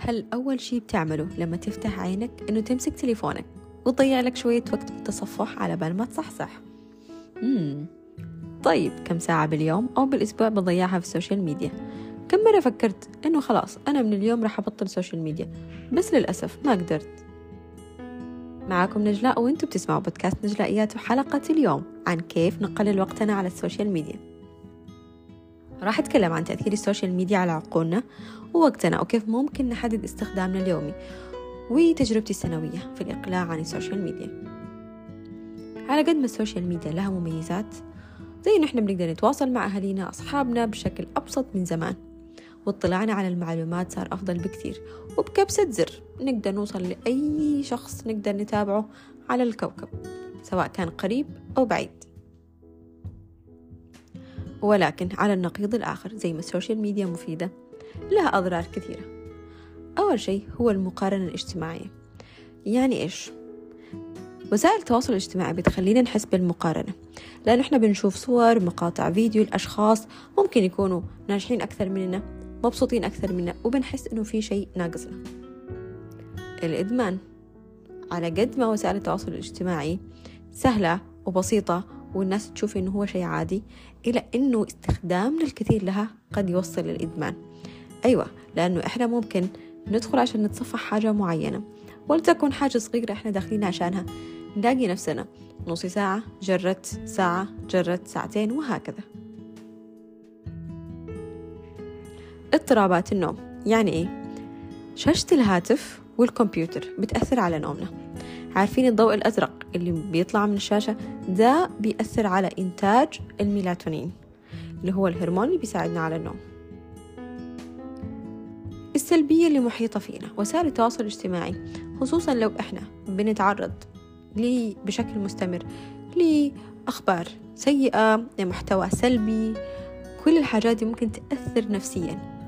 هل أول شي بتعمله لما تفتح عينك إنه تمسك تليفونك وتضيع لك شوية وقت بالتصفح على بال ما تصحصح؟ مم. طيب كم ساعة باليوم أو بالأسبوع بضيعها في ال social media؟ كم مرة فكرت إنه خلاص أنا من اليوم راح أبطل social media بس للأسف ما قدرت؟ معاكم نجلاء وأنتم بتسمعوا بودكاست نجلائيات وحلقة اليوم عن كيف نقلل وقتنا على ال social media. راح أتكلم عن تأثير ال social media على عقولنا ووقتنا. وكيف ممكن نحدد استخدامنا اليومي وتجربتي السنوية في الإقلاع عن ال social media. على قد ما ال social media لها مميزات زي إحنا بنقدر نتواصل مع أهالينا أصحابنا بشكل أبسط من زمان واطلاعنا على المعلومات صار أفضل بكثير. وبكبسة زر نقدر نوصل لأي شخص نقدر نتابعه على الكوكب سواء كان قريب أو بعيد. ولكن على النقيض الآخر زي ما ال social media مفيدة لها أضرار كثيرة. أول شيء هو المقارنة الاجتماعية. يعني إيش؟ وسائل التواصل الاجتماعي بتخلينا نحس بالمقارنة لأنه إحنا بنشوف صور مقاطع فيديو لأشخاص ممكن يكونوا ناجحين أكثر مننا مبسوطين أكثر منا وبنحس إنه في شيء ناقصنا. الإدمان على قد ما وسائل التواصل الاجتماعي سهلة وبسيطة والناس تشوف إنه هو شيء عادي إلى إنه استخدامنا الكثير لها قد يوصل للإدمان. أيوة لأنه إحنا ممكن ندخل عشان نتصفح حاجة معينة ولتكن حاجة صغيرة إحنا داخلين عشانها. نلاقي نفسنا نص ساعة جرت ساعة جرت ساعتين وهكذا. اضطرابات النوم يعني إيه؟ شاشة الهاتف والكمبيوتر بتأثر على نومنا. عارفين الضوء الأزرق اللي بيطلع من الشاشة؟ ده بيأثر على إنتاج الميلاتونين اللي هو الهرمون اللي بيساعدنا على النوم. السلبية اللي محيطة فينا وسائل التواصل الاجتماعي خصوصا لو إحنا بنتعرض لي بشكل مستمر لأخبار سيئة لمحتوى سلبي كل الحاجات دي ممكن تأثر نفسيا.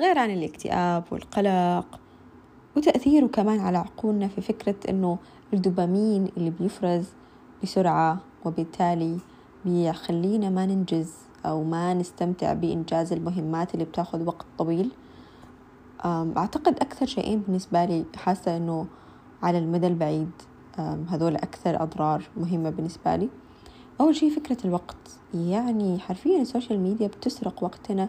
غير عن الاكتئاب والقلق وتأثيره كمان على عقولنا في فكرة إنه الدوبامين اللي بيفرز بسرعة وبالتالي بيخلينا ما ننجز أو ما نستمتع بإنجاز المهمات اللي بتاخذ وقت طويل. أعتقد أكثر شيئين بالنسبة لي حاسة إنه على المدى البعيد هذول أكثر أضرار مهمة بالنسبة لي. أول شيء فكرة الوقت يعني حرفيا ال social media بتسرق وقتنا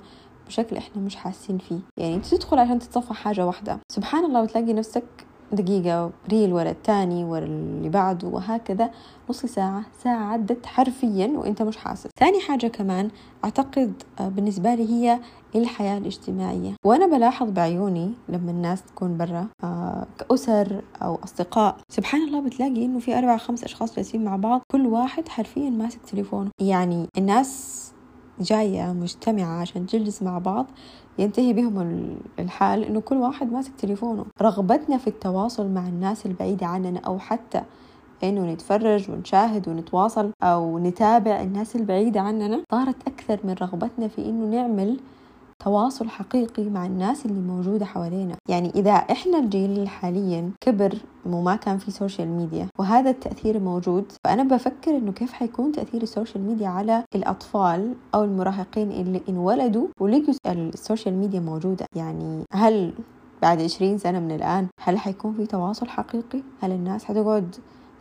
بشكل إحنا مش حاسين فيه. يعني تدخل عشان تتصفح حاجة واحدة. سبحان الله وتلاقي نفسك دقيقة reel ورا الثاني ورا اللي بعده وهكذا. نص ساعة ساعة عدت حرفيا وأنت مش حاسس. ثاني حاجة كمان أعتقد بالنسبة لي هي الحياة الاجتماعية. وأنا بلاحظ بعيوني لما الناس تكون برا كأسر أو أصدقاء. سبحان الله بتلاقي إنه في أربع خمس أشخاص جالسين مع بعض كل واحد حرفيا ماسك تليفونه. يعني الناس جاية مجتمعة عشان تجلس مع بعض ينتهي بهم الحال إنه كل واحد ماسك تليفونه. رغبتنا في التواصل مع الناس البعيدة عننا أو حتى إنه نتفرج ونشاهد ونتواصل أو نتابع الناس البعيدة عننا صارت أكثر من رغبتنا في إنه نعمل تواصل حقيقي مع الناس اللي موجودة حوالينا يعني إذا إحنا الجيل حاليا كبر وما كان في social media وهذا التأثير موجود فأنا بفكر إنه كيف حيكون تأثير ال social media على الأطفال أو المراهقين اللي انولدوا ولقوا ال social media موجودة يعني هل بعد عشرين سنة من الآن هل حيكون في تواصل حقيقي؟ هل الناس حتقعد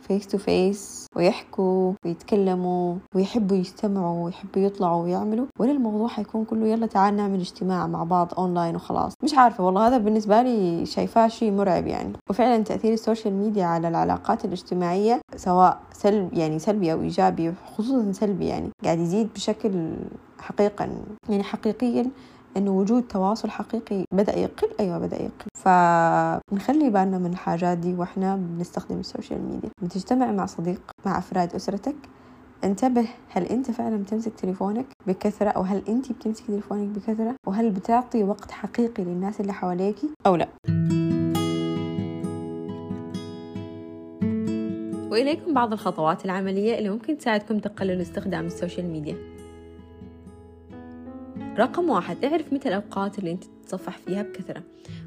face to face ويحكوا ويتكلموا ويحبوا يستمعوا ويحبوا يطلعوا ويعملوا. ولا الموضوع حيكون كله يلا تعال نعمل اجتماع مع بعض اونلاين وخلاص؟ مش عارفة والله هذا بالنسبة لي شايفاه شيء مرعب يعني. وفعلا تأثير ال social media على العلاقات الاجتماعية سواء سلب يعني سلبي أو إيجابي خصوصا سلبي يعني قاعد يزيد بشكل حقيقا يعني حقيقيا انه وجود تواصل حقيقي بدأ يقل؟ أيوه بدأ يقل. فنخلي بالنا من الحاجات دي وإحنا بنستخدم ال social media. بتجتمع مع صديق مع أفراد أسرتك. انتبه هل أنت فعلا بتمسك تليفونك بكثرة؟ أو هل أنت بتمسك تليفونك بكثرة؟ وهل بتعطي وقت حقيقي للناس اللي حواليكي أو لا؟ وإليكم بعض الخطوات العملية اللي ممكن تساعدكم تقللوا استخدام ال social media. رقم واحد اعرف متى الأوقات اللي أنت تتصفح فيها بكثرة.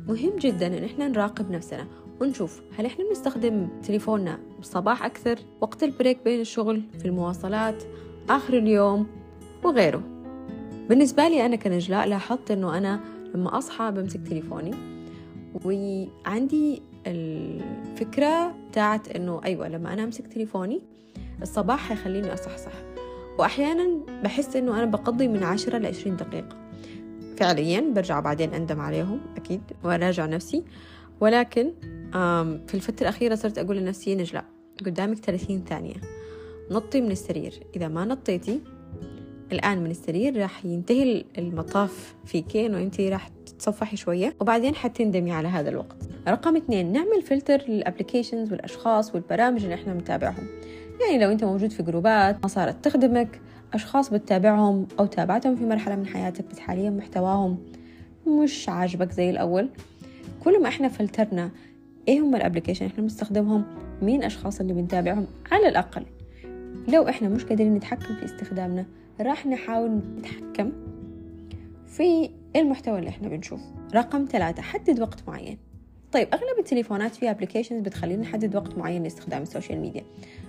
مهم جدا إن إحنا نراقب نفسنا ونشوف هل إحنا بنستخدم تليفوننا بالصباح أكثر وقت ال break بين الشغل في المواصلات آخر اليوم وغيره. بالنسبة لي أنا كنجلاء لاحظت أنه أنا لما أصحى بمسك تليفوني وعندي الفكرة بتاعت أنه أيوة لما أنا أمسك تليفوني الصباح حيخليني أصحصح. وأحيانا بحس أنه أنا بقضي من عشرة لعشرين دقيقة. فعليا برجع بعدين أندم عليهم أكيد وأراجع نفسي. ولكن في الفترة الأخيرة صرت أقول لنفسي نجلة قدامك 30 ثانية. نطي من السرير. إذا ما نطيتي الآن من السرير راح ينتهي المطاف فيكي إنه أنت راح تتصفحي شوية وبعدين حتندمي على هذا الوقت. رقم اثنين نعمل فلتر لل applications والأشخاص والبرامج اللي إحنا بنتابعهم يعني لو أنت موجود في groups ات ما صارت تخدمك أشخاص بتتابعهم أو تابعتهم في مرحلة من حياتك بس حاليا محتواهم مش عاجبك زي الأول. كل ما إحنا فلترنا إيه هم ال application إحنا بنستخدمهم؟ مين الاشخاص اللي بنتابعهم؟ على الأقل. لو إحنا مش قادرين نتحكم في استخدامنا راح نحاول نتحكم في المحتوى اللي إحنا بنشوفه. رقم ثلاثة حدد وقت معين. طيب أغلب التليفونات فيها applications بتخلينا نحدد وقت معين لاستخدام ال social media.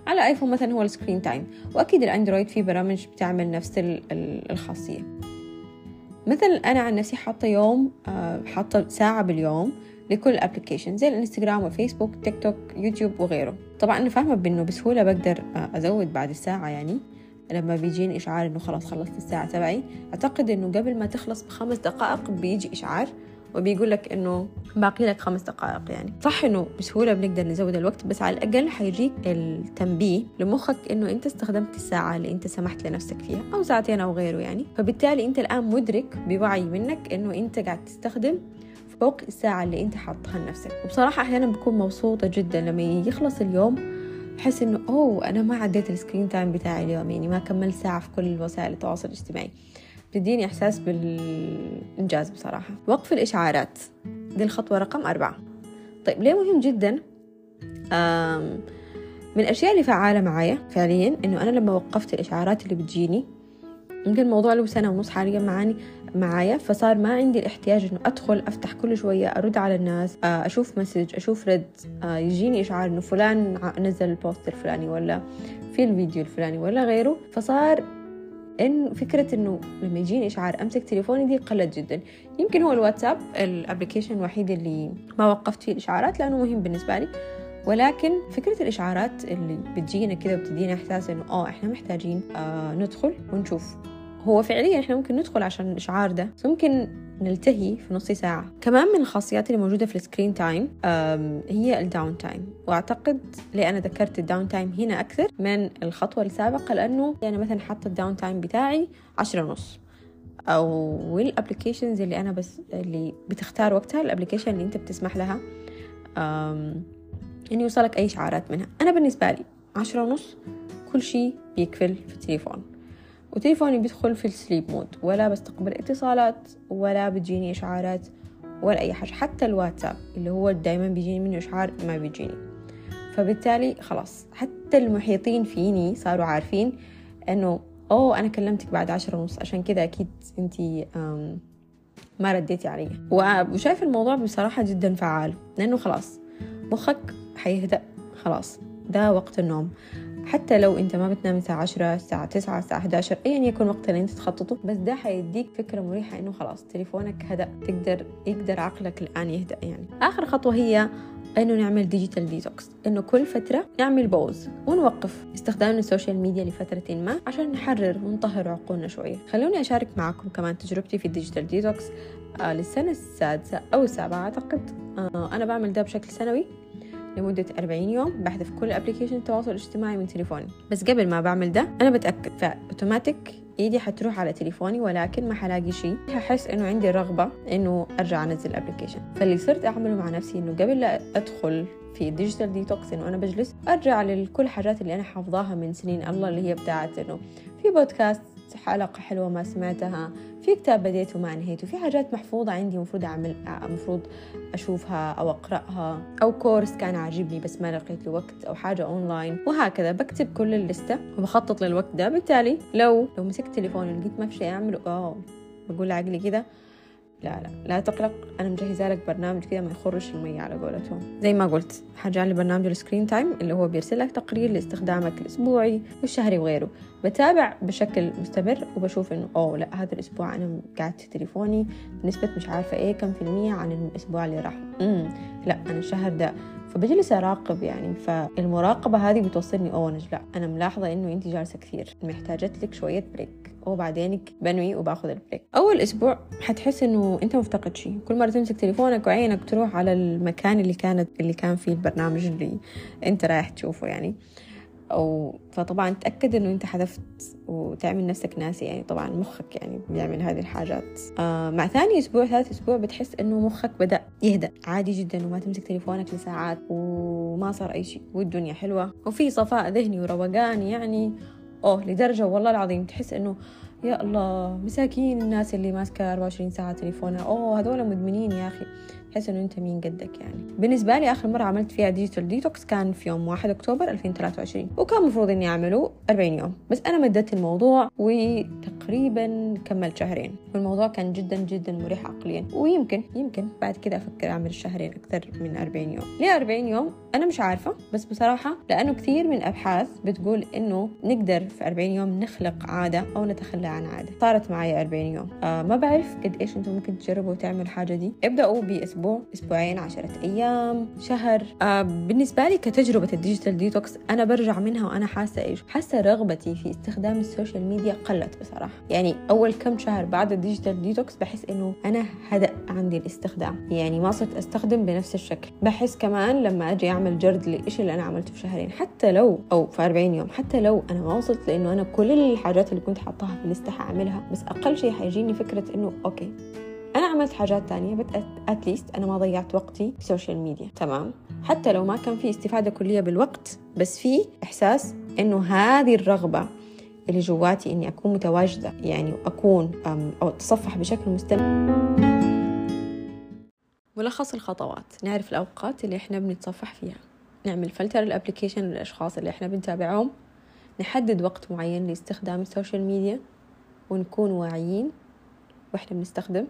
على ايفون مثلا هو ال screen time وأكيد الأندرويد فيه برامج بتعمل نفس الخاصية. مثلا أنا عن نفسي حاطة يوم آه، حاطة ساعة باليوم لكل application زي الإنستغرام وفيسبوك تيك توك يوتيوب وغيره. طبعا أنا فاهمة بإنه بسهولة بقدر آه، أزود بعد الساعة يعني. لما بيجيني إشعار إنه خلاص خلصت الساعة تبعي أعتقد إنه قبل ما تخلص بخمس دقائق بيجي إشعار. وبيقول لك إنه باقي لك خمس دقائق يعني. صح إنه بسهولة بنقدر نزود الوقت بس على الأقل حيجيك التنبيه لمخك إنه أنت استخدمت الساعة اللي أنت سمحت لنفسك فيها أو ساعتين أو غيره يعني. فبالتالي أنت الآن مدرك بوعي منك إنه أنت قاعد تستخدم فوق الساعة اللي أنت حاطها لنفسك. وبصراحة أحيانا بكون مبسوطة جدا لما يخلص اليوم أحس إنه أوه أنا ما عديت ال screen time بتاعي اليوم يعني ما كملت ساعة في كل وسائل التواصل الاجتماعي. بتديني إحساس بالإنجاز بصراحة. وقف الإشعارات. دي الخطوة رقم أربعة. طيب ليه مهم جدا؟ من الأشياء اللي فعالة معايا فعليا إنه أنا لما وقفت الإشعارات اللي بتجيني يمكن الموضوع له سنة ونص حاليا معاني معايا فصار ما عندي الاحتياج إنه أدخل أفتح كل شوية أرد على الناس أشوف message أشوف رد يجيني إشعار إنه فلان نزل ال post الفلاني ولا في الفيديو الفلاني ولا غيره. فصار إن فكرة إنه لما يجيني إشعار أمسك تليفوني دي قلت جدا. يمكن هو الواتساب ال application الوحيد اللي ما وقفت فيه الإشعارات لأنه مهم بالنسبة لي. ولكن فكرة الإشعارات اللي بتجينا كذا وبتدينا إحساس إنه آه إحنا محتاجين آه ندخل ونشوف. هو فعليا إحنا ممكن ندخل عشان الإشعار ده. ممكن نلتهي في نص ساعة. كمان من الخاصيات اللي موجودة في ال screen time هي ال down time وأعتقد ليه أنا ذكرت ال down time هنا أكثر من الخطوة السابقة لأنه أنا مثلا حاطة ال down time بتاعي عشرة ونص. أو ال applications اللي أنا بس اللي بتختار وقتها ال application اللي أنت بتسمح لها ان يوصلك أي إشعارات منها. أنا بالنسبة لي عشرة ونص كل شيء بيقفل في التليفون. وتليفوني بيدخل في السليب مود ولا بستقبل اتصالات ولا بتجيني إشعارات ولا أي حاجة حتى الواتساب اللي هو دايما بيجيني منه إشعار ما بيجيني. فبالتالي خلاص حتى المحيطين فيني صاروا عارفين إنه أوه أنا كلمتك بعد عشرة ونص عشان كده أكيد أنتي ما رديتي علي. وشايف الموضوع بصراحة جدا فعال لأنه خلاص مخك حيهدأ خلاص ده وقت النوم. حتى لو انت ما بتنام الساعة عشرة الساعة تسعة الساعة 11 ايا يكن وقت اللي انت تخططه بس ده حيديك فكرة مريحة إنه خلاص تليفونك هدأ تقدر يقدر عقلك الآن يهدأ يعني. آخر خطوة هي إنه نعمل digital detox إنه كل فترة نعمل pause ونوقف استخدام ال social media لفتره ما عشان نحرر ونطهر عقولنا شوية. خلوني أشارك معكم كمان تجربتي في ال digital detox آه للسنة السادسة أو السابعة أعتقد. آه أنا بعمل ده بشكل سنوي. لمدة 40 يوم بحذف كل application التواصل الاجتماعي من تليفوني. بس قبل ما بعمل ده أنا بتأكد. فأوتوماتيك إيدي حتروح على تليفوني ولكن ما حلاقي شيء. ححس إنه عندي رغبة إنه أرجع أنزل ال application فاللي صرت أعمله مع نفسي إنه قبل لا أدخل في digital detox إنه أنا بجلس أرجع لكل حاجات اللي أنا حافظاها من سنين الله اللي هي بتاعت إنه في بودكاست حلقة حلوة ما سمعتها. في كتاب بديته وما انهيته. في حاجات محفوظة عندي مفروض أعمل مفروض أشوفها أو أقرأها. أو course كان عاجبني بس ما لقيت له وقت أو حاجة أونلاين وهكذا بكتب كل ال list ة وبخطط للوقت ده. بالتالي لو لو مسكت تليفوني ولقيت ما في شيء أعمله أوه بقول لعقلي كده لا لا. لا تقلق أنا مجهزة لك برنامج كذا ما يخرش المية على قولتهم. زي ما قلت حاجة برنامج ال screen time اللي هو بيرسل لك تقرير لاستخدامك الأسبوعي والشهري وغيره. بتابع بشكل مستمر وبشوف إنه أوه لا هذا الأسبوع أنا قعدت في تليفوني بنسبة مش عارفة إيه كم في المية عن الأسبوع اللي راح. امم لا أنا الشهر ده. فبجلس أراقب يعني فالمراقبة هذه بتوصلني أوه لا أنا ملاحظة إنه أنت جالسة كثير محتاجت لك شوية break وبعدين بنوي وباخذ ال break. أول أسبوع حتحس إنه أنت مفتقد شيء. كل مرة تمسك تليفونك وعينك تروح على المكان اللي كانت اللي كان فيه البرنامج اللي أنت رايح تشوفه يعني. أو فطبعا تأكد إنه أنت حذفت وتعمل نفسك ناسي. يعني طبعا مخك يعني بيعمل هذه الحاجات. آه مع ثاني أسبوع ثالث أسبوع بتحس إنه مخك بدأ يهدأ. عادي جدا وما تمسك تليفونك لساعات وما صار أي شيء. والدنيا حلوة. وفي صفاء ذهني وروقان يعني. أوه لدرجة والله العظيم تحس إنه يا الله مساكين الناس اللي ماسكة 24 ساعة تليفونها. أوه هذول مدمنين يا أخي. تحس إنه أنت مين قدك يعني. بالنسبة لي آخر مرة عملت فيها digital detox كان في يوم 1 أكتوبر 2023 وكان المفروض إني أعمله 40 يوم بس أنا مددت الموضوع وتقريبا كملت شهرين. والموضوع كان جدا جدا مريح عقليا ويمكن يمكن بعد كذا أفكر أعمل الشهرين أكثر من 40 يوم. ليه 40 يوم؟ أنا مش عارفة بس بصراحة لأنه كثير من ابحاث بتقول إنه نقدر في 40 يوم نخلق عادة أو نتخلى عن عادة. صارت معي 40 يوم. آه ما بعرف قد إيش أنتم ممكن تجربوا وتعملوا الحاجة دي. ابدأوا بأسبوع أسبوع أسبوعين عشرة أيام شهر. آه بالنسبة لي كتجربة ال digital detox أنا برجع منها وأنا حاسة إيش؟ حاسة رغبتي في استخدام ال social media قلت بصراحة. يعني أول كم شهر بعد ال digital detox بحس إنه أنا هدأ عندي الاستخدام. يعني ما صرت أستخدم بنفس الشكل. بحس كمان لما أجي أعمل جرد لإيش اللي أنا عملته في شهرين حتى لو أو في 40 يوم حتى لو أنا ما وصلت لأنه أنا كل الحاجات اللي كنت حاطاها في ال list ة حأعملها بس أقل شيء حيجيني فكرة إنه okay. عملت حاجات تانية بس at least أنا ما ضيعت وقتي في ال social media تمام؟ حتى لو ما كان في استفادة كلية بالوقت بس في إحساس إنه هذه الرغبة اللي جواتي إني أكون متواجدة يعني واكون أو أتصفح بشكل مستمر. ملخص الخطوات. نعرف الأوقات اللي إحنا بنتصفح فيها. نعمل فلتر ال application للأشخاص اللي إحنا بنتابعهم. نحدد وقت معين لاستخدام ال social media ونكون واعيين وإحنا بنستخدم.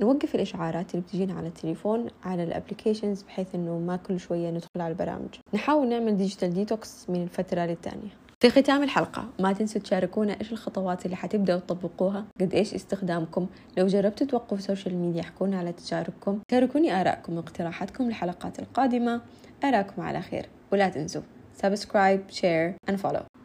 نوقف الإشعارات اللي بتجينا على التليفون على ال applications بحيث إنه ما كل شوية ندخل على البرامج. نحاول نعمل digital detox من الفترة للتانية. في ختام الحلقة ما تنسوا تشاركونا إيش الخطوات اللي حتبدأوا تطبقوها قد إيش استخدامكم. لو جربتوا توقفوا ال social media احكونا على تجاربكم شاركوني آرائكم واقتراحاتكم للحلقات القادمة. أراكم على خير. ولا تنسوا subscribe share and follow.